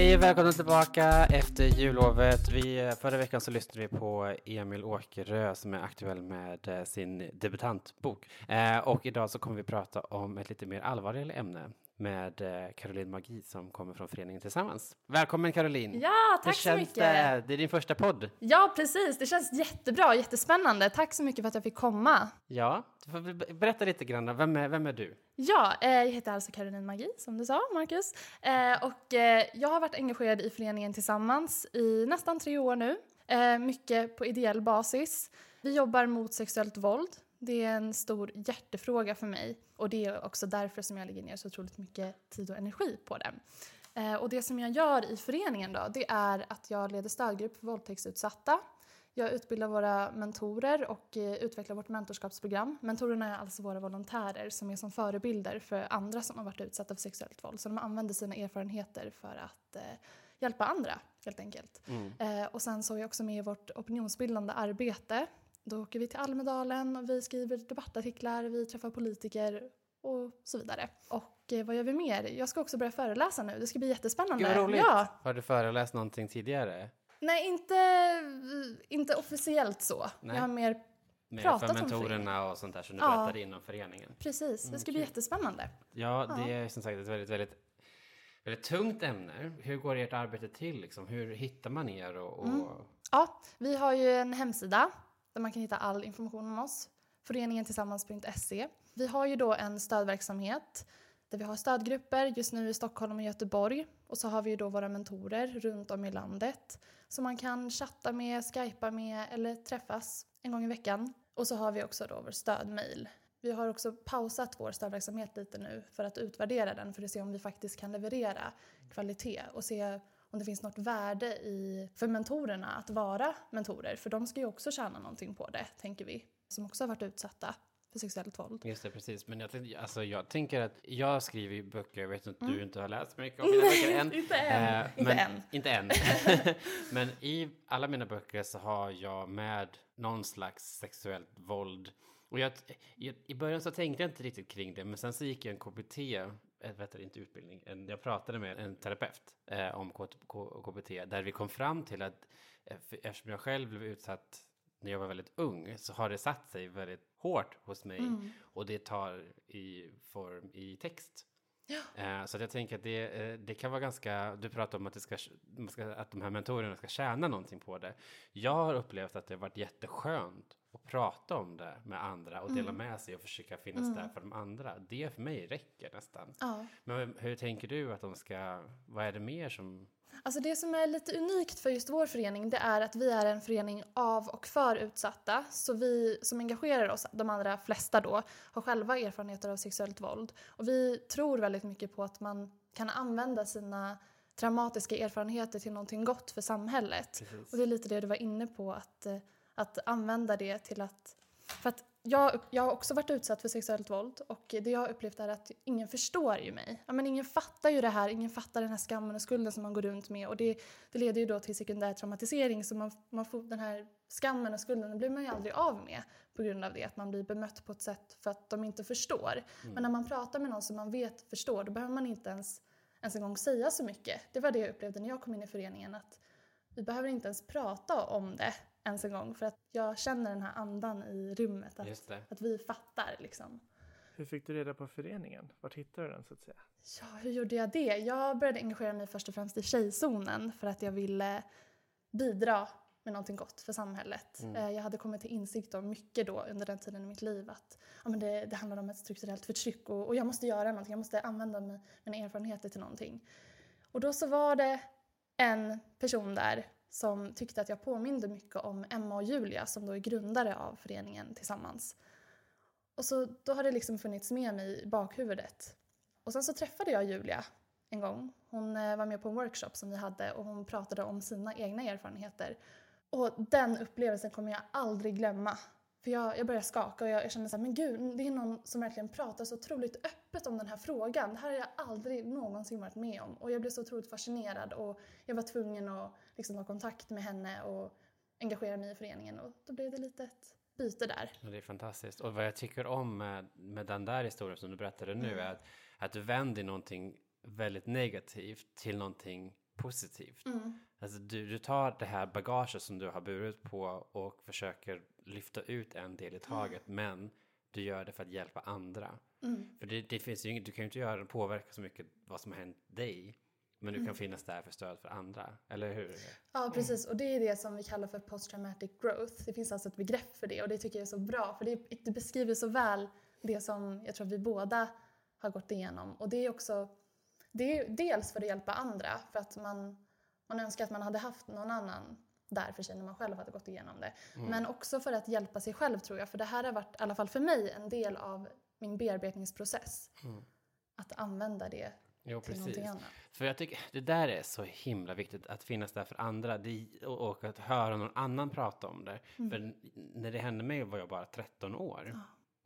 Hej och välkomna tillbaka efter jullovet. Vi, eh, förra veckan så lyssnade vi på Emil Åkerö som är aktuell med eh, sin debutantbok. Eh, och idag så kommer vi prata om ett lite mer allvarligare ämne med eh, Caroline Magi som kommer från Föreningen Tillsammans. Välkommen Caroline! Ja, tack så mycket! Det? det är din första podd. Ja, precis. Det känns jättebra, jättespännande. Tack så mycket för att jag fick komma. Ja, du får berätta lite grann. Vem är, vem är du? Ja, eh, jag heter alltså Caroline Magi, som du sa, Marcus. Eh, och eh, jag har varit engagerad i föreningen Tillsammans i nästan tre år nu. Eh, mycket på ideell basis. Vi jobbar mot sexuellt våld. Det är en stor hjärtefråga för mig och det är också därför som jag lägger ner så otroligt mycket tid och energi på det. Eh, och det som jag gör i föreningen då, det är att jag leder stödgrupp för våldtäktsutsatta. Jag utbildar våra mentorer och eh, utvecklar vårt mentorskapsprogram. Mentorerna är alltså våra volontärer som är som förebilder för andra som har varit utsatta för sexuellt våld. Så de använder sina erfarenheter för att eh, hjälpa andra helt enkelt. Eh, och sen så är jag också med i vårt opinionsbildande arbete. Då åker vi till Almedalen och vi skriver debattartiklar, vi träffar politiker och så vidare. Och eh, vad gör vi mer? Jag ska också börja föreläsa nu, det ska bli jättespännande. Gud vad roligt! Ja. Har du föreläst någonting tidigare? Nej, inte, inte officiellt så. Nej. Jag har mer Med Pratat för mentorerna och sånt där som du Ja. berättade inom föreningen? Precis, det ska bli jättespännande. Ja, det är som sagt ett väldigt, väldigt, väldigt tungt ämne. Hur går ert arbete till? Liksom? Hur hittar man er? Och, och... Mm. Ja, vi har ju en hemsida där man kan hitta all information om oss. Föreningen tillsammans.se Vi har ju då en stödverksamhet där vi har stödgrupper just nu i Stockholm och Göteborg. Och så har vi ju då våra mentorer runt om i landet som man kan chatta med, skypa med eller träffas en gång i veckan. Och så har vi också då vår stödmail. Vi har också pausat vår stödverksamhet lite nu för att utvärdera den för att se om vi faktiskt kan leverera kvalitet och se om det finns något värde i, för mentorerna att vara mentorer. För de ska ju också tjäna någonting på det, tänker vi, som också har varit utsatta för sexuellt våld. Just det, precis. Men jag, alltså, jag tänker att jag skriver böcker, jag vet att du inte har läst mycket om mina böcker än. Mm. inte än. Inte men, än. Inte än. men i alla mina böcker så har jag med någon slags sexuellt våld. Och jag, i, I början så tänkte jag inte riktigt kring det, men sen så gick jag en KBT, vet du, inte utbildning, en, jag pratade med en terapeut eh, om KBT, där vi kom fram till att eh, eftersom jag själv blev utsatt när jag var väldigt ung så har det satt sig väldigt hårt hos mig och det tar i form i text. Eh, så att jag tänker att det, eh, det kan vara ganska, du pratar om att, det ska, att de här mentorerna ska tjäna någonting på det. Jag har upplevt att det har varit jätteskönt prata om det med andra och dela med sig och försöka finnas där för de andra. Det för mig räcker nästan. Ja. Men hur tänker du att de ska, vad är det mer som Alltså det som är lite unikt för just vår förening det är att vi är en förening av och för utsatta. Så vi som engagerar oss, de allra flesta då, har själva erfarenheter av sexuellt våld. Och vi tror väldigt mycket på att man kan använda sina traumatiska erfarenheter till någonting gott för samhället. Och det är lite det du var inne på, att, eh, att använda det till att... För att jag, jag har också varit utsatt för sexuellt våld och det jag har upplevt är att ingen förstår ju mig. Ja, men ingen fattar ju det här, ingen fattar den här skammen och skulden som man går runt med och det, det leder ju då till sekundär traumatisering så man, man får den här skammen och skulden den blir man ju aldrig av med på grund av det, att man blir bemött på ett sätt för att de inte förstår. Men när man pratar med någon som man vet förstår då behöver man inte ens, ens en gång säga så mycket. Det var det jag upplevde när jag kom in i föreningen att vi behöver inte ens prata om det ens en gång för att jag känner den här andan i rummet Just att, det. att vi fattar liksom. Hur fick du reda på föreningen? Vart hittade du den så att säga? Ja, hur gjorde jag det? Jag började engagera mig först och främst i Tjejzonen för att jag ville bidra med någonting gott för samhället. Eh, Jag hade kommit till insikt om mycket då under den tiden i mitt liv att ja, men det, det handlar om ett strukturellt förtryck och, och jag måste göra någonting, jag måste använda mi- mina erfarenheter till någonting. Och då så var det en person där som tyckte att jag påminde mycket om Emma och Julia som då är grundare av föreningen Tillsammans. Och så då har det liksom funnits med mig i bakhuvudet. Och sen så träffade jag Julia en gång. Hon eh, var med på en workshop som vi hade och hon pratade om sina egna erfarenheter. Och den upplevelsen kommer jag aldrig glömma. För jag, jag började skaka och jag, jag kände så här, men gud, det är någon som verkligen pratar så otroligt öppet om den här frågan. Det här har jag aldrig någonsin varit med om. Och jag blev så otroligt fascinerad och jag var tvungen att liksom ha kontakt med henne och engagera mig i föreningen. Och då blev det lite ett byte där. Ja, det är fantastiskt. Och vad jag tycker om med, med den där historien som du berättade nu Mm. är att, att du vänder någonting väldigt negativt till någonting positivt. Mm. Alltså du, du tar det här bagaget som du har burit på och försöker lyfta ut en del i taget, men du gör det för att hjälpa andra. Mm. För det, det finns ju inget, du kan ju inte göra påverka så mycket vad som har hänt dig, men du Mm. kan finnas där för stöd för andra, eller hur? Ja, precis. Och det är det som vi kallar för post-traumatic growth. Det finns alltså ett begrepp för det och det tycker jag är så bra för det, det beskriver så väl det som jag tror att vi båda har gått igenom. Och det är också, det är dels för att hjälpa andra för att man, man önskar att man hade haft någon annan där för sig när man själv hade gått igenom det. Men också för att hjälpa sig själv tror jag, för det här har varit, i alla fall för mig, en del av min bearbetningsprocess. Mm. Att använda det Jo, till precis. För jag tycker det där är så himla viktigt att finnas där för andra det, och, och att höra någon annan prata om det. Mm. För när det hände mig var jag bara 13 år. Ja.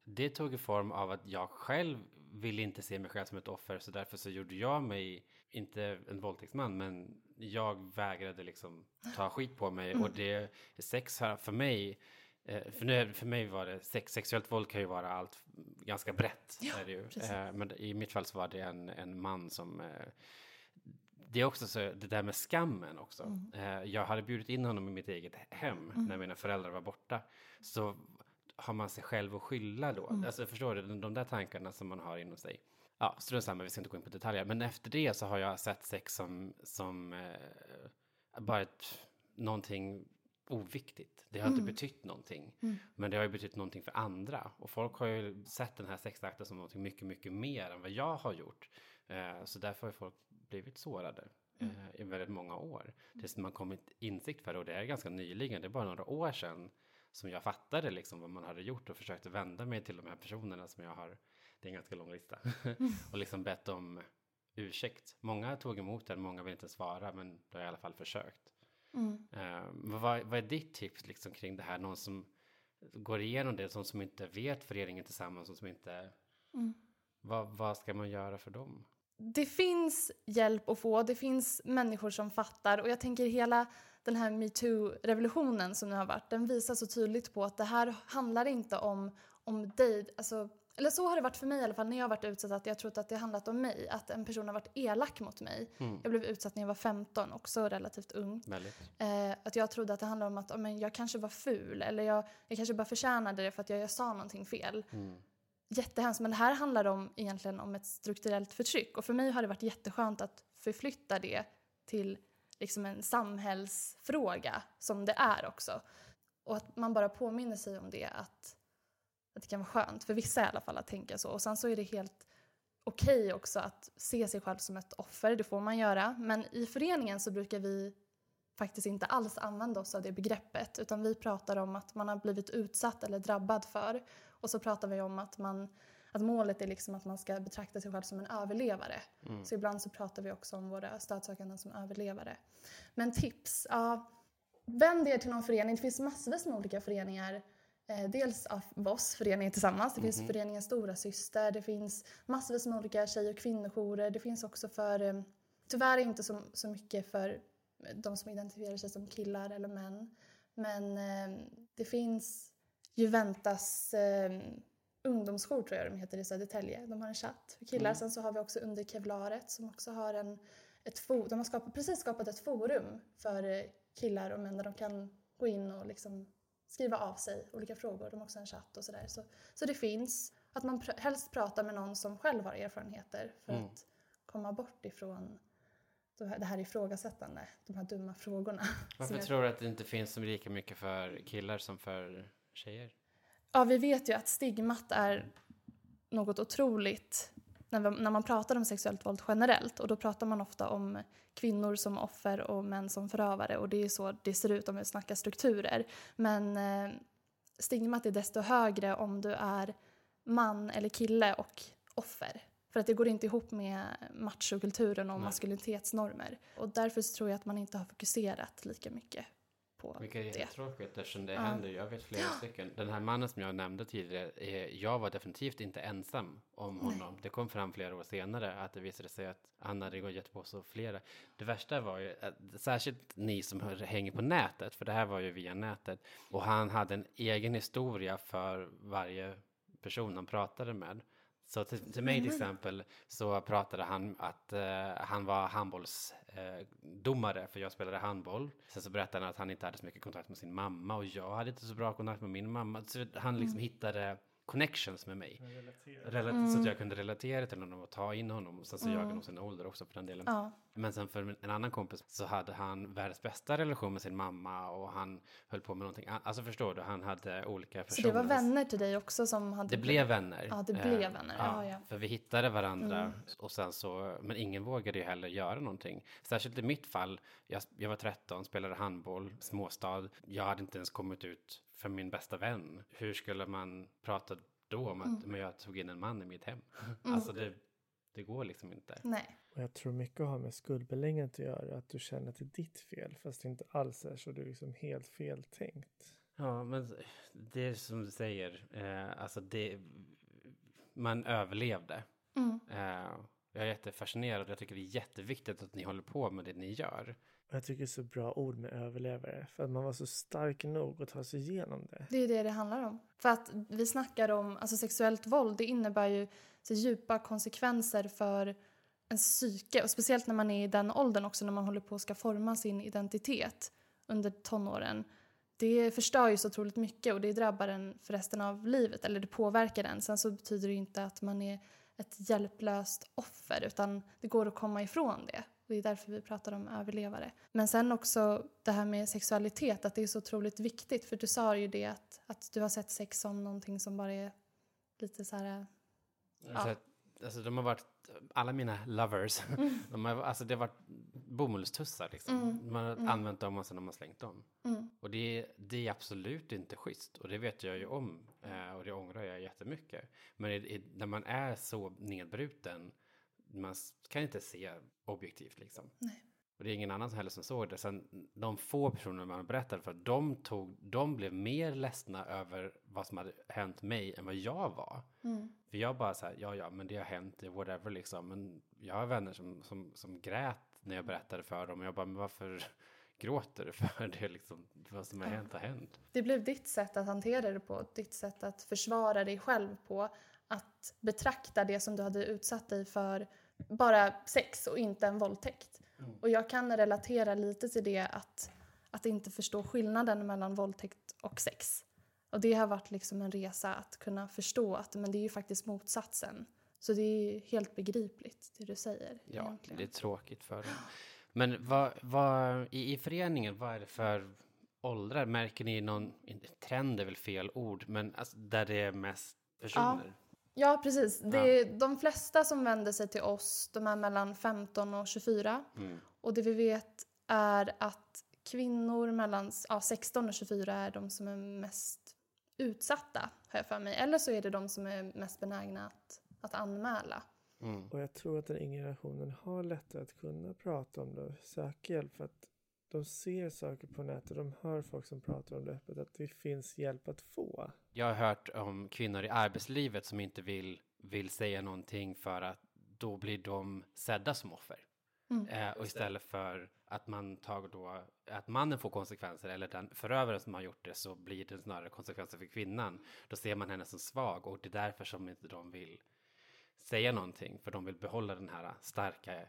Det tog i form av att jag själv ville inte se mig själv som ett offer så därför så gjorde jag mig, inte en våldtäktsman, men jag vägrade liksom ta skit på mig Mm. och det, sex har för mig eh, för, nu, för mig var det sex, sexuellt våld kan ju vara allt ganska brett. Ja, är det ju. precis. Eh, Men i mitt fall så var det en, en man som eh, det är också så, det där med skammen också. Mm. Jag hade bjudit in honom i mitt eget hem när mina föräldrar var borta. Så har man sig själv att skylla då. Mm. Alltså förstår du, de, de där tankarna som man har inom sig. Ja, strunt samma, vi ska inte gå in på detaljer. Men efter det så har jag sett sex som, som eh, bara ett, någonting oviktigt. Det har inte betytt någonting. Mm. Men det har ju betytt någonting för andra. Och folk har ju sett den här sexakten som någonting mycket, mycket mer än vad jag har gjort. Eh, så därför har folk blivit sårade eh, i väldigt många år. Tills man kommit insikt för det och det är ganska nyligen, det är bara några år sedan som jag fattade liksom vad man hade gjort och försökte vända mig till de här personerna som jag har, det är en ganska lång lista, och liksom bett om ursäkt. Många tog emot den, många vill inte svara, men då har jag i alla fall försökt. Mm. Men vad, vad är ditt tips liksom kring det här? Någon som går igenom det, som, som inte vet föreningen tillsammans, och som inte... Mm. Vad, vad ska man göra för dem? Det finns hjälp att få, det finns människor som fattar och jag tänker hela den här metoo-revolutionen som nu har varit, den visar så tydligt på att det här handlar inte om, om dig, alltså, eller så har det varit för mig i alla fall när jag har varit utsatt, att jag trott att det handlat om mig, att en person har varit elak mot mig. Mm. Jag blev utsatt när jag var 15, också relativt ung. Eh, att jag trodde att det handlade om att men jag kanske var ful eller jag, jag kanske bara förtjänade det för att jag, jag sa någonting fel. Mm. Jättehemskt, men det här handlar om, egentligen om ett strukturellt förtryck. Och för mig har det varit jätteskönt att förflytta det till liksom en samhällsfråga som det är också. Och att man bara påminner sig om det, att, att det kan vara skönt, för vissa i alla fall, att tänka så. Och sen så är det helt okej också att se sig själv som ett offer, det får man göra. Men i föreningen så brukar vi faktiskt inte alls använda oss av det begreppet, utan vi pratar om att man har blivit utsatt eller drabbad för. Och så pratar vi om att, man, att målet är liksom att man ska betrakta sig själv som en överlevare. Mm. Så ibland så pratar vi också om våra stödsökande som överlevare. Men tips, ja. Vänd er till någon förening. Det finns massvis med olika föreningar. Eh, dels av oss, föreningen Tillsammans. Det finns Mhm. föreningen Stora Syster. Det finns massvis med olika tjej och kvinnojourer. Det finns också för, eh, tyvärr inte så, så mycket för de som identifierar sig som killar eller män. Men eh, det finns Juventas eh, ungdomsjour tror jag de heter i Södertälje. De har en chatt för killar. Mm. Sen så har vi också Under Kevlaret som också har en, ett fo- de har skapat, precis skapat ett forum för eh, killar och män där de kan gå in och liksom skriva av sig olika frågor. De har också en chatt och sådär. Så, så det finns. Att man pr- helst pratar med någon som själv har erfarenheter för Mm. att komma bort ifrån det här, ifrågasättande, de här dumma frågorna. Varför jag- tror du att det inte finns lika mycket för killar som för tjejer? Ja, vi vet ju att stigmat är något otroligt när, vi, när man pratar om sexuellt våld generellt. Och då pratar man ofta om kvinnor som offer och män som förövare. Och det är så det ser ut om vi snackar strukturer. Men eh, stigmat är desto högre om du är man eller kille och offer. För att det går inte ihop med machokulturen och Nej. maskulinitetsnormer. Och därför tror jag att man inte har fokuserat lika mycket på Vilket är det. jättetråkigt eftersom det Ja. händer. Jag vet flera stycken. Den här mannen som jag nämnde tidigare, eh, jag var definitivt inte ensam om Nej. honom. Det kom fram flera år senare att det visade sig att han hade gett på så flera. Det värsta var ju, att, särskilt ni som hänger på nätet, för det här var ju via nätet. Och han hade en egen historia för varje person han pratade med. Så till, till mig till Mm. exempel så pratade han att eh, han var handbollsdomare eh, domare, för jag spelade handboll. Sen så berättade han att han inte hade så mycket kontakt med sin mamma och jag hade inte så bra kontakt med min mamma. Så han liksom hittade connections med mig. Rela- Så att jag kunde relatera till honom och ta in honom. Och sen så ljög han om sin ålder också för den delen. Ja. Men sen för en annan kompis så hade han världens bästa relation med sin mamma och han höll på med någonting. Alltså förstår du, han hade olika Så personer. det var vänner till dig också som hade... Det blev vänner. Ja, det blev vänner. Ja, ja. För vi hittade varandra Mm. och sen så, men ingen vågade ju heller göra någonting. Särskilt i mitt fall, jag, jag var 13, spelade handboll, småstad. Jag hade inte ens kommit ut för min bästa vän. Hur skulle man prata då om att Mm. men jag tog in en man i mitt hem? Alltså det, det går liksom inte. Nej. Och jag tror mycket har med skuldbeläggandet att göra. Att du känner att det är ditt fel fast det inte alls är så. Det är liksom helt fel tänkt. Ja, men det är som du säger, eh, alltså det, man överlevde. Mm. Eh, jag är jättefascinerad. Jag tycker det är jätteviktigt att ni håller på med det ni gör. Och jag tycker det är så bra ord med överlevare. För att man var så stark nog att ta sig igenom det. Det är det det handlar om. För att vi snackar om, alltså sexuellt våld, det innebär ju så djupa konsekvenser för ens psyke. Och speciellt när man är i den åldern också, när man håller på att ska forma sin identitet under tonåren. Det förstör ju så otroligt mycket och det drabbar en för resten av livet, eller det påverkar en. Sen så betyder det ju inte att man är ett hjälplöst offer, utan det går att komma ifrån det. Det är därför vi pratar om överlevare. Men sen också det här med sexualitet, att det är så otroligt viktigt. För du sa ju det att, att du har sett sex som någonting som bara är lite så här... Ja. Så alltså de har varit, alla mina lovers, de har, alltså det har varit bomullstussar liksom. Mm, Man har mm. använt dem och sen har man slängt dem. Mm, Och det, det är absolut inte schysst. Och det vet jag ju om. Eh, och det ångrar jag jättemycket. Men i, i, när man är så nedbruten, man kan inte se objektivt liksom. Nej. Och det är ingen annan heller som såg det. Sen de få personer man berättade för, de, tog, de blev mer ledsna över vad som hade hänt mig än vad jag var. mm, För jag bara så här, ja ja, men det har hänt, whatever liksom. Men jag har vänner som, som, som grät när jag berättade för dem. Och jag bara, men varför gråter du för det liksom? Vad som har hänt har hänt. Det blev ditt sätt att hantera det på, ditt sätt att försvara dig själv på. Att betrakta det som du hade utsatt dig för bara sex och inte en våldtäkt. Och jag kan relatera lite till det att, att inte förstå skillnaden mellan våldtäkt och sex. Och det har varit liksom en resa att kunna förstå att men det är ju faktiskt motsatsen. Så det är helt begripligt det du säger. Ja, egentligen. det är tråkigt för dem. Men vad, vad, i, i föreningen, vad är det för åldrar? Märker ni någon, trend är väl fel ord, men alltså där det är mest personer? Ja, precis. Det, De flesta som vänder sig till oss, de är mellan 15 och 24. Mm. Och det vi vet är att kvinnor mellan ja, 16 och 24 är de som är mest utsatta, har jag för mig. Eller så är det de som är mest benägna att, att anmäla. Mm. Och jag tror att den yngre generationen har lättare att kunna prata om det och söka hjälp. För att de ser saker på nätet, de hör folk som pratar om det öppet, att det finns hjälp att få. Jag har hört om kvinnor i arbetslivet som inte vill, vill säga någonting för att då blir de sedda som offer. Mm. Eh, och istället för att man tar då, att mannen får konsekvenser eller den förövaren som har gjort det så blir det snarare konsekvenser för kvinnan. Då ser man henne som svag och det är därför som inte de vill säga någonting för de vill behålla den här starka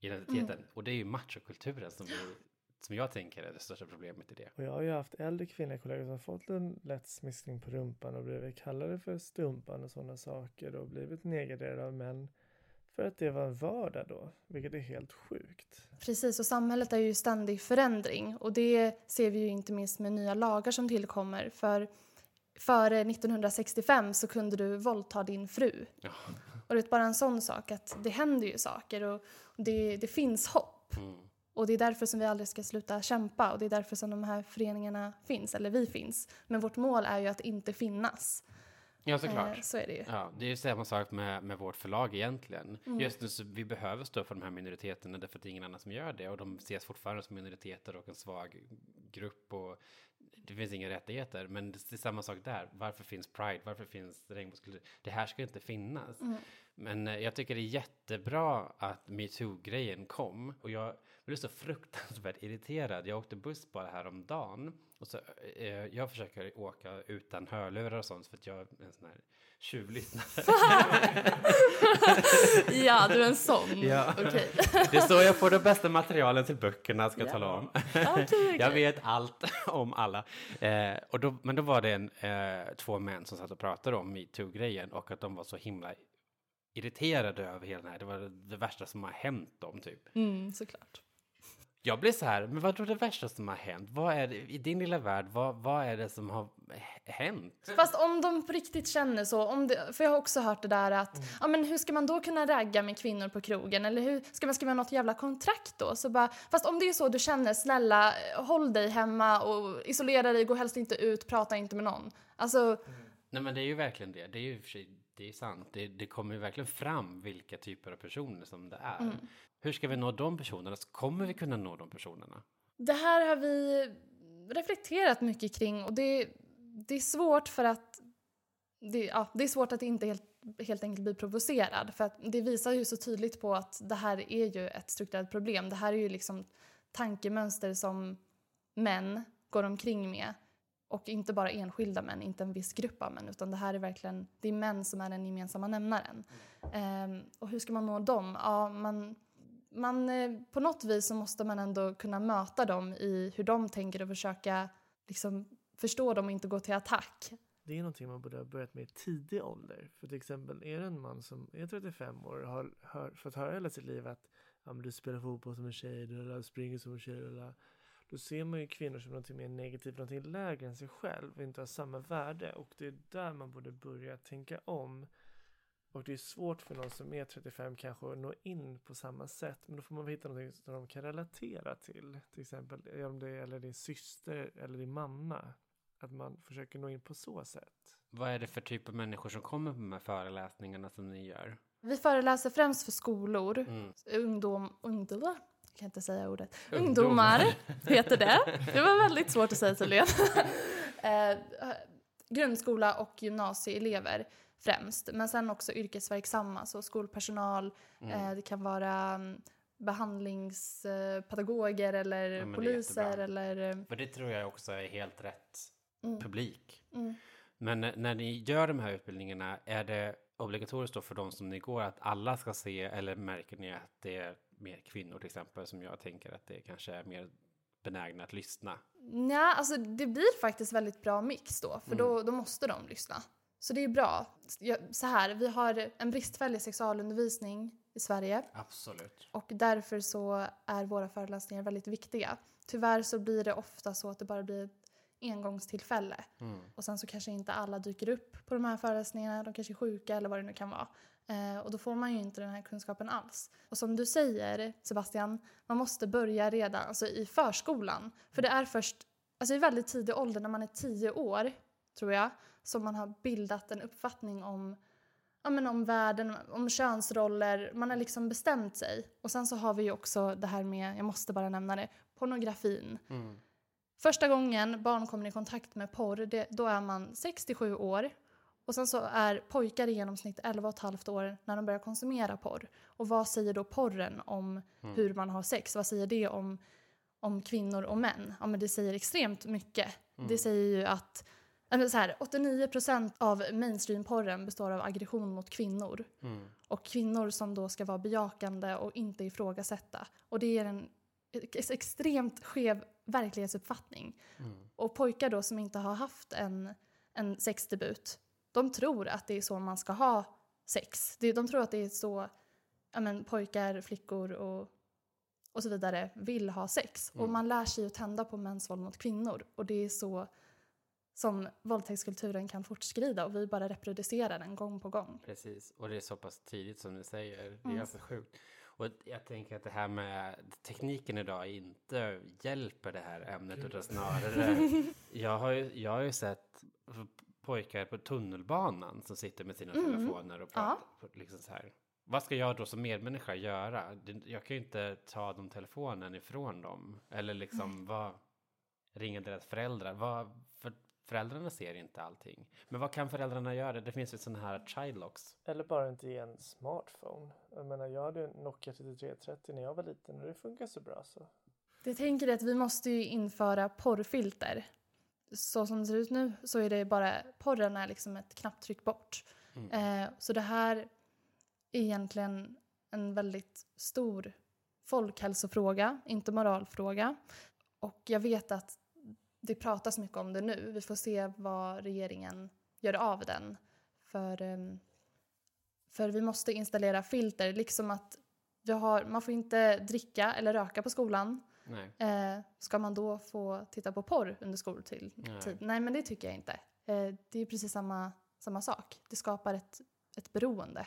identiteten. Och det är ju machokulturen som, vi- som jag tänker är det största problemet i det. Och jag har ju haft äldre kvinnliga kollegor som har fått en lätt smiskning på rumpan och blivit kallade för stumpan och sådana saker och blivit nedgraderade av män. För att det var en vardag då, vilket är helt sjukt. Precis, och samhället är ju ständig förändring. Och det ser vi ju inte minst med nya lagar som tillkommer. För före 1965 så kunde du våldta din fru. Ja. Och det är bara en sån sak att det händer ju saker och det, det finns hopp. Mm. Och det är därför som vi aldrig ska sluta kämpa och det är därför som de här föreningarna finns, eller vi finns. Men vårt mål är ju att inte finnas. Ja, såklart. Eh, så är det ju. Ja, det är ju samma sak med, med vårt förlag egentligen. Mm. Just nu så vi behöver stå för de här minoriteterna därför att det är ingen annan som gör det och de ses fortfarande som minoriteter och en svag grupp och det finns inga rättigheter. Men det är samma sak där. Varför finns Pride? Varför finns regnbågskultur? Det här ska inte finnas. Mm. Men eh, jag tycker det är jättebra att metoo-grejen kom och jag blev så fruktansvärt irriterad. Jag åkte buss bara häromdagen och så eh, jag försöker åka utan hörlurar och sånt för att jag är en sån här tjuvlyssnare. ja, du är en sån. Ja. Okej. Det är så jag får de bästa materialen till böckerna, ska jag Ja. tala om. Okej. Jag vet allt om alla. Eh, och då, men då var det en, eh, två män som satt och pratade om metoo-grejen och att de var så himla irriterade över hela den här. Det var det, det värsta som har hänt dem, typ. Mm, såklart. Jag blir så här, men vad är det värsta som har hänt? Vad är det, i din lilla värld, vad, vad är det som har hänt? Fast om de på riktigt känner så, om det, för jag har också hört det där att, ja men hur ska man då kunna ragga med kvinnor på krogen? Eller hur ska man skriva något jävla kontrakt då? Så bara, fast om det är så du känner, snälla håll dig hemma och isolera dig, gå helst inte ut, prata inte med någon. Alltså, Nej men det är ju verkligen det. Det är ju för sig, det är sant. Det, det kommer ju verkligen fram vilka typer av personer som det är. Mm. Hur ska vi nå de personerna? Kommer vi kunna nå de personerna? det här har vi reflekterat mycket kring och det, det är svårt för att det, ja, det är svårt att inte helt, helt enkelt bli provocerad för att det visar ju så tydligt på att det här är ju ett strukturellt problem. Det här är ju liksom tankemönster som män går omkring med och inte bara enskilda män, inte en viss grupp av män utan det här är verkligen, det är män som är den gemensamma nämnaren. Ehm, och hur ska man nå dem? Ja, man, man, eh, på något vis så måste man ändå kunna möta dem i hur de tänker och försöka liksom, förstå dem och inte gå till attack. Det är någonting man borde ha börjat med i tidig ålder. För till exempel är det en man som är 35 år och har hör, fått höra hela sitt liv att ja, du spelar fotboll som en tjej, du springer som en tjej. Eller, då ser man ju kvinnor som något mer negativt, något lägre än sig själv och inte har samma värde. Och det är där man borde börja tänka om. Och det är svårt för någon som är 35 kanske att nå in på samma sätt. Men då får man hitta någonting som de kan relatera till. Till exempel om det gäller din syster eller din mamma. Att man försöker nå in på så sätt. Vad är det för typ av människor som kommer på de här föreläsningarna som ni gör? Vi föreläser främst för skolor, Mm. ungdom, ungdomar, jag kan inte säga ordet, Ungdomar. ungdomar heter det. Det var väldigt svårt att säga tydligen. eh, grundskola och gymnasieelever främst, men sen också yrkesverksamma, så skolpersonal, Mm. eh, det kan vara mm, behandlingspedagoger eller Ja, poliser eller... eh, För det tror jag också är helt rätt Mm. publik. Mm. Men när- när ni gör de här utbildningarna, är det obligatoriskt då för de som ni går att alla ska se eller märker ni att det är mer kvinnor till exempel som jag tänker att det kanske är mer benägna att lyssna? Ja, alltså det blir faktiskt väldigt bra mix då, för då, då måste de lyssna. Så det är bra. Så här, vi har en bristfällig sexualundervisning i Sverige Absolut. och därför så är våra föreläsningar väldigt viktiga. Tyvärr så blir det ofta så att det bara blir ett engångstillfälle Mm. och sen så kanske inte alla dyker upp på de här föreläsningarna, de kanske är sjuka eller vad det nu kan vara. Eh, och då får man ju inte den här kunskapen alls. Och som du säger Sebastian, man måste börja redan alltså i förskolan. För det är först alltså i väldigt tidig ålder, när man är tio år, tror jag, som man har bildat en uppfattning om, ja, men om världen, om könsroller. Man har liksom bestämt sig. Och sen så har vi ju också det här med, jag måste bara nämna det, pornografin. Mm. Första gången barn kommer i kontakt med porr, det, då är man 67 år. Och sen så är pojkar i genomsnitt 11 och ett halvt år när de börjar konsumera porr. Och vad säger då porren om Mm. hur man har sex? Vad säger det om, om kvinnor och män? Ja men det säger extremt mycket. Mm. Det säger ju att så här, 89% av mainstreamporren består av aggression mot kvinnor. Mm. Och kvinnor som då ska vara bejakande och inte ifrågasätta. Och det är en ex- extremt skev verklighetsuppfattning. Mm. Och pojkar då som inte har haft en, en sexdebut, de tror att det är så man ska ha sex. De tror att det är så ja, men, pojkar, flickor och, och så vidare vill ha sex. Och Mm. man lär sig att tända på mäns våld mot kvinnor. Och det är så som våldtäktskulturen kan fortskrida och vi bara reproducerar den gång på gång. Precis, och det är så pass tidigt som ni säger. Det är Mm. ganska sjukt. Och jag tänker att det här med tekniken idag inte hjälper det här ämnet utan snarare. jag, har ju, jag har ju sett pojkar på tunnelbanan som sitter med sina Mm. telefoner och pratar. Liksom så här. Vad ska jag då som medmänniska göra? Det- Jag kan ju inte ta de telefonen ifrån dem. Eller liksom vad, ringa deras föräldrar. Vad, för föräldrarna ser inte allting. Men vad kan föräldrarna göra? Det finns ju sådana här child locks. Eller bara inte ge en smartphone. Jag menar, jag hade en Nokia 3330 när jag var liten och det funkar så bra så. Jag tänker att vi måste ju införa porrfilter. Så som det ser ut nu så är det bara, porren är liksom ett knapptryck bort. Eh, så det här är egentligen en väldigt stor folkhälsofråga, inte moralfråga. Och jag vet att det pratas mycket om det nu. Vi får se vad regeringen gör av den. För, ehm, för vi måste installera filter, liksom att vi har, man får inte dricka eller röka på skolan. Eh, ska man då få titta på porr under skoltid? Nej. Nej. Nej, men det tycker jag inte. Eh, det är precis samma, samma sak. Det skapar ett, ett beroende.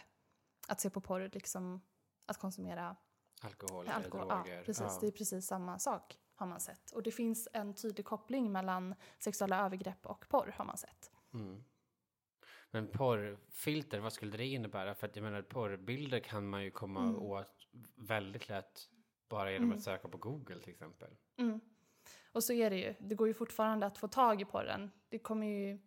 Att se på porr, liksom att konsumera Alkohol, alkohol. eller Ja, droger. precis. Ja. Det är precis samma sak har man sett. Och det finns en tydlig koppling mellan sexuella övergrepp och porr har man sett. Mm. Men porrfilter, vad skulle det innebära? För att jag menar, porrbilder kan man ju komma Mm. åt väldigt lätt bara genom Mm. att söka på Google till exempel. Mm. Och så är det ju. Det går ju fortfarande att få tag i porren. Det kommer ju...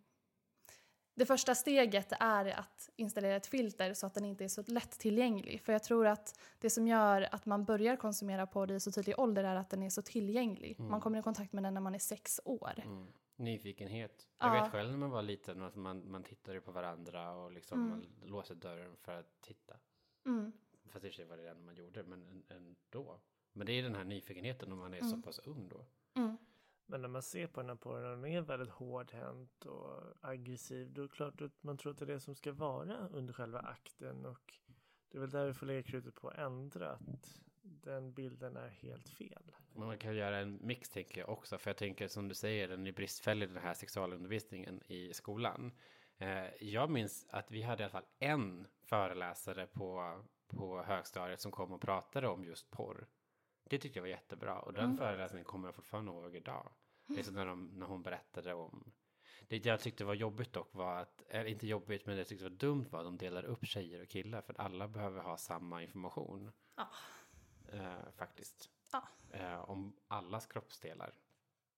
Det första steget är att installera ett filter så att den inte är så lättillgänglig. För jag tror att det som gör att man börjar konsumera porr i så tidig ålder är att den är så tillgänglig. Mm. Man kommer i kontakt med den när man är sex år. Mm. Nyfikenhet. Jag Ja. vet själv när man var liten att man, man tittade på varandra och liksom Mm. man låste dörren för att titta. Mm. Fast i och för sig var det det enda man gjorde, men en- ändå. Men det är den här nyfikenheten om man är så Mm. pass ung då. Mm. Men när man ser på den här porren och den är väldigt hårdhänt och aggressiv, då är det klart att man tror att det är det som ska vara under själva akten och det är väl där vi får lägga krutet på att ändra att den bilden är helt fel. Men man kan göra en mix tänker jag också, för jag tänker som du säger, den är bristfällig den här sexualundervisningen i skolan. Eh, jag minns att vi hade i alla fall en föreläsare på, på högstadiet som kom och pratade om just porr. Det tyckte jag var jättebra och den Mm. föreläsningen kommer jag fortfarande ihåg idag. Liksom när, de, när hon berättade om det jag tyckte var jobbigt dock var att, eller inte jobbigt men det jag tyckte var dumt var att de delar upp tjejer och killar för att alla behöver ha samma information. Ja. Eh, faktiskt. Ja. Eh, om allas kroppsdelar.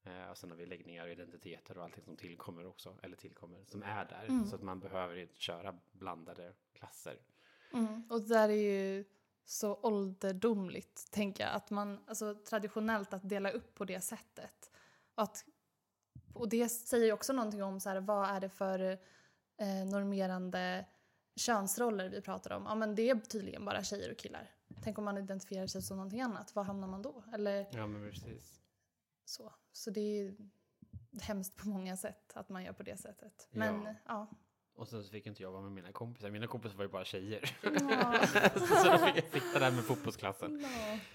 Eh, och sen har vi läggningar och identiteter och allting som tillkommer också, eller tillkommer, som är där. Mm. Så att man behöver inte köra blandade klasser. Mm. Och det där är ju så ålderdomligt, tänker jag. Att man, alltså traditionellt att dela upp på det sättet. Och, att, och det säger ju också någonting om så här, vad är det för eh, normerande könsroller vi pratar om. Ja men det är tydligen bara tjejer och killar. Tänk om man identifierar sig som någonting annat, var hamnar man då? Eller Ja, men precis. Så. Så det är hemskt på många sätt att man gör på det sättet. Men Ja. ja. Och sen så fick inte jag vara med mina kompisar. Mina kompisar var ju bara tjejer. Ja. så då fick jag sitta där med fotbollsklassen.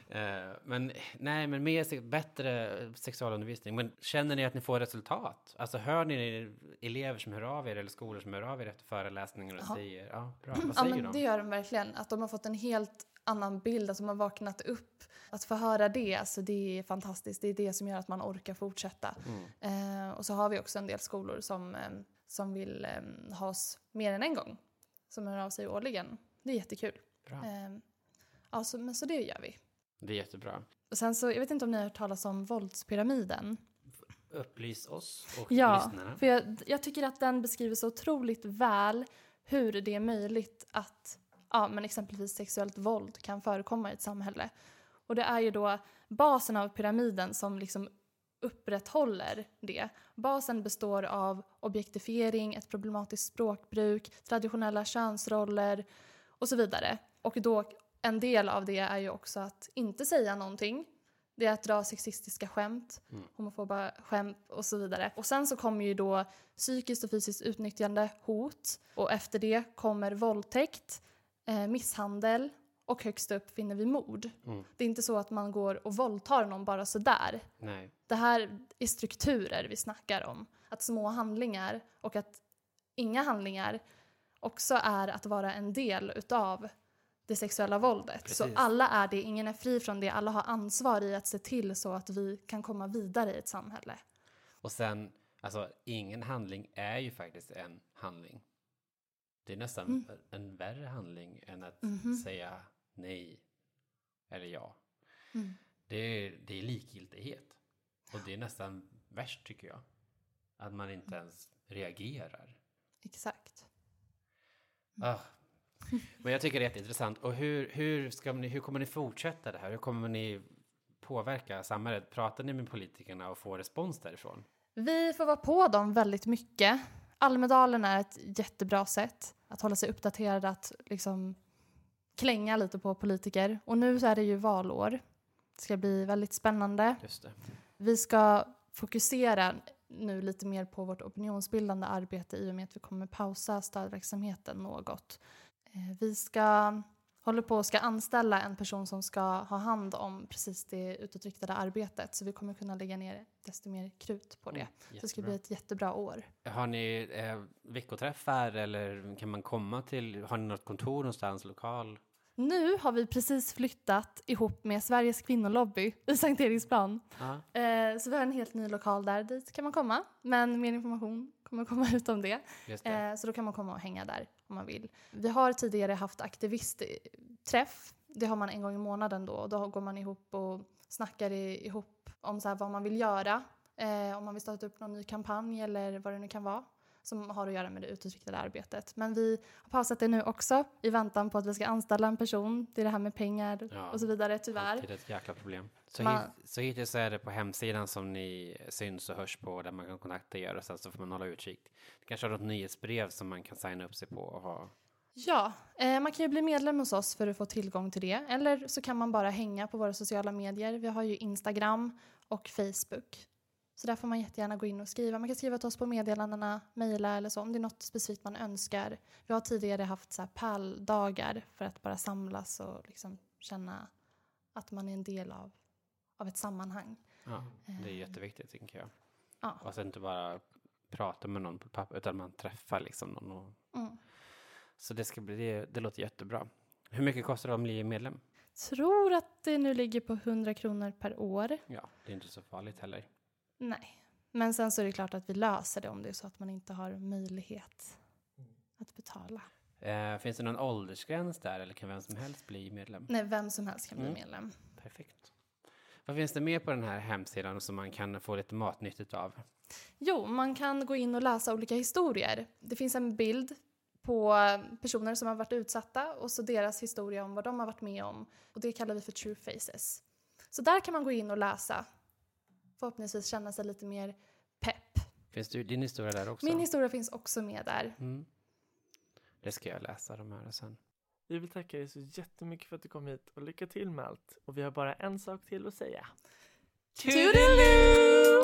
Ja. Eh, men nej, men mer bättre sexualundervisning. Men känner ni att ni får resultat? Alltså hör ni elever som hör av er eller skolor som hör av er efter föreläsningar och Ja. säger ja, bra, vad Ja säger men de? det gör de verkligen. Att de har fått en helt annan bild, de har vaknat upp. Att få höra det, alltså det är fantastiskt. Det är det som gör att man orkar fortsätta. Mm. Eh, och så har vi också en del skolor som, eh, som vill eh, ha oss mer än en gång. Som hör av sig årligen. Det är jättekul. Bra. Eh, ja, så, men så det gör vi. Det är jättebra. Och sen så, jag vet inte om ni har hört talas om våldspyramiden? Upplys oss och Ja, lyssnarna. för jag, jag tycker att den beskriver så otroligt väl hur det är möjligt att ja, men exempelvis sexuellt våld kan förekomma i ett samhälle. Och det är ju då basen av pyramiden som liksom upprätthåller det. Basen består av objektifiering, ett problematiskt språkbruk, traditionella könsroller och så vidare. Och då en del av det är ju också att inte säga någonting. Det är att dra sexistiska skämt, Mm. homofoba skämt och så vidare. Och sen så kommer ju då psykiskt och fysiskt utnyttjande, hot. Och efter det kommer våldtäkt, eh, misshandel och högst upp finner vi mord. Mm. Det är inte så att man går och våldtar någon bara sådär. Nej. Det här är strukturer vi snackar om. Att små handlingar och att inga handlingar också är att vara en del utav det sexuella våldet. Så Precis. alla är det, ingen är fri från det. Alla har ansvar i att se till så att vi kan komma vidare i ett samhälle. Och sen, alltså ingen handling är ju faktiskt en handling. Det är nästan Mm. en värre handling än att Mhm. säga nej eller ja. Mm. Det är, det är likgiltighet. Och det är nästan värst tycker jag. Att man inte ens reagerar. Exakt. Ah. Men jag tycker det är jätteintressant. Och hur, hur, ska ni, hur kommer ni fortsätta det här? Hur kommer ni påverka samhället? Pratar ni med politikerna och får respons därifrån? Vi får vara på dem väldigt mycket. Almedalen är ett jättebra sätt att hålla sig uppdaterad, att liksom klänga lite på politiker. Och nu så är det ju valår. Det ska bli väldigt spännande. Vi ska fokusera nu lite mer på vårt opinionsbildande arbete i och med att vi kommer pausa stödverksamheten något. Eh, Vi ska håller på och ska anställa en person som ska ha hand om precis det utåtriktade arbetet så vi kommer kunna lägga ner desto mer krut på det. Mm, Så det ska bli ett jättebra år. Har ni eh, veckoträffar eller kan man komma till, har ni något kontor någonstans, lokal? Nu har vi precis flyttat ihop med Sveriges kvinnolobby i Sankt Eriksplan. Ja. Eh, så vi har en helt ny lokal där, dit kan man komma. Men mer information kommer komma ut om det. Det. Eh, så då kan man komma och hänga där om man vill. Vi har tidigare haft aktivistträff. Det har man en gång i månaden då. Och då går man ihop och snackar ihop om så här vad man vill göra. Eh, om man vill starta upp någon ny kampanj eller vad det nu kan vara som har att göra med det utåtriktade arbetet. Men vi har pausat det nu också i väntan på att vi ska anställa en person. Det är det här med pengar Ja, och så vidare tyvärr. Alltid ett jäkla problem. Så, Man- hit, så hittills är det på hemsidan som ni syns och hörs på där man kan kontakta er och sen så får man hålla utkik. Det kanske har något nyhetsbrev som man kan signa upp sig på och ha. Ja, eh, man kan ju bli medlem hos oss för att få tillgång till det. Eller så kan man bara hänga på våra sociala medier. Vi har ju Instagram och Facebook. Så där får man jättegärna gå in och skriva. Man kan skriva till oss på meddelandena, mejla eller så om det är något specifikt man önskar. Vi har tidigare haft så här pärldagar för att bara samlas och liksom känna att man är en del av, av ett sammanhang. Ja, det är Eh. jätteviktigt tänker jag. Ja. Och sen inte bara prata med någon på papper utan man träffar liksom någon. Och, Mm. så det ska bli, det, det låter jättebra. Hur mycket kostar det att bli medlem? Tror att det nu ligger på 100 kronor per år. Ja, det är inte så farligt heller. Nej, men sen så är det klart att vi löser det om det är så att man inte har möjlighet att betala. Eh, finns det någon åldersgräns där eller kan vem som helst bli medlem? Nej, vem som helst kan bli Mm. medlem. Perfekt. Vad finns det mer på den här hemsidan som man kan få lite matnyttigt av? Jo, man kan gå in och läsa olika historier. Det finns en bild på personer som har varit utsatta och så deras historia om vad de har varit med om. Och det kallar vi för true faces. Så där kan man gå in och läsa. Förhoppningsvis känna sig lite mer pepp. Finns det din historia där också? Min historia finns också med där. Mm. Det ska jag läsa de här sen. Vi vill tacka dig så jättemycket för att du kom hit och lycka till med allt. Och vi har bara en sak till att säga. Toodaloo!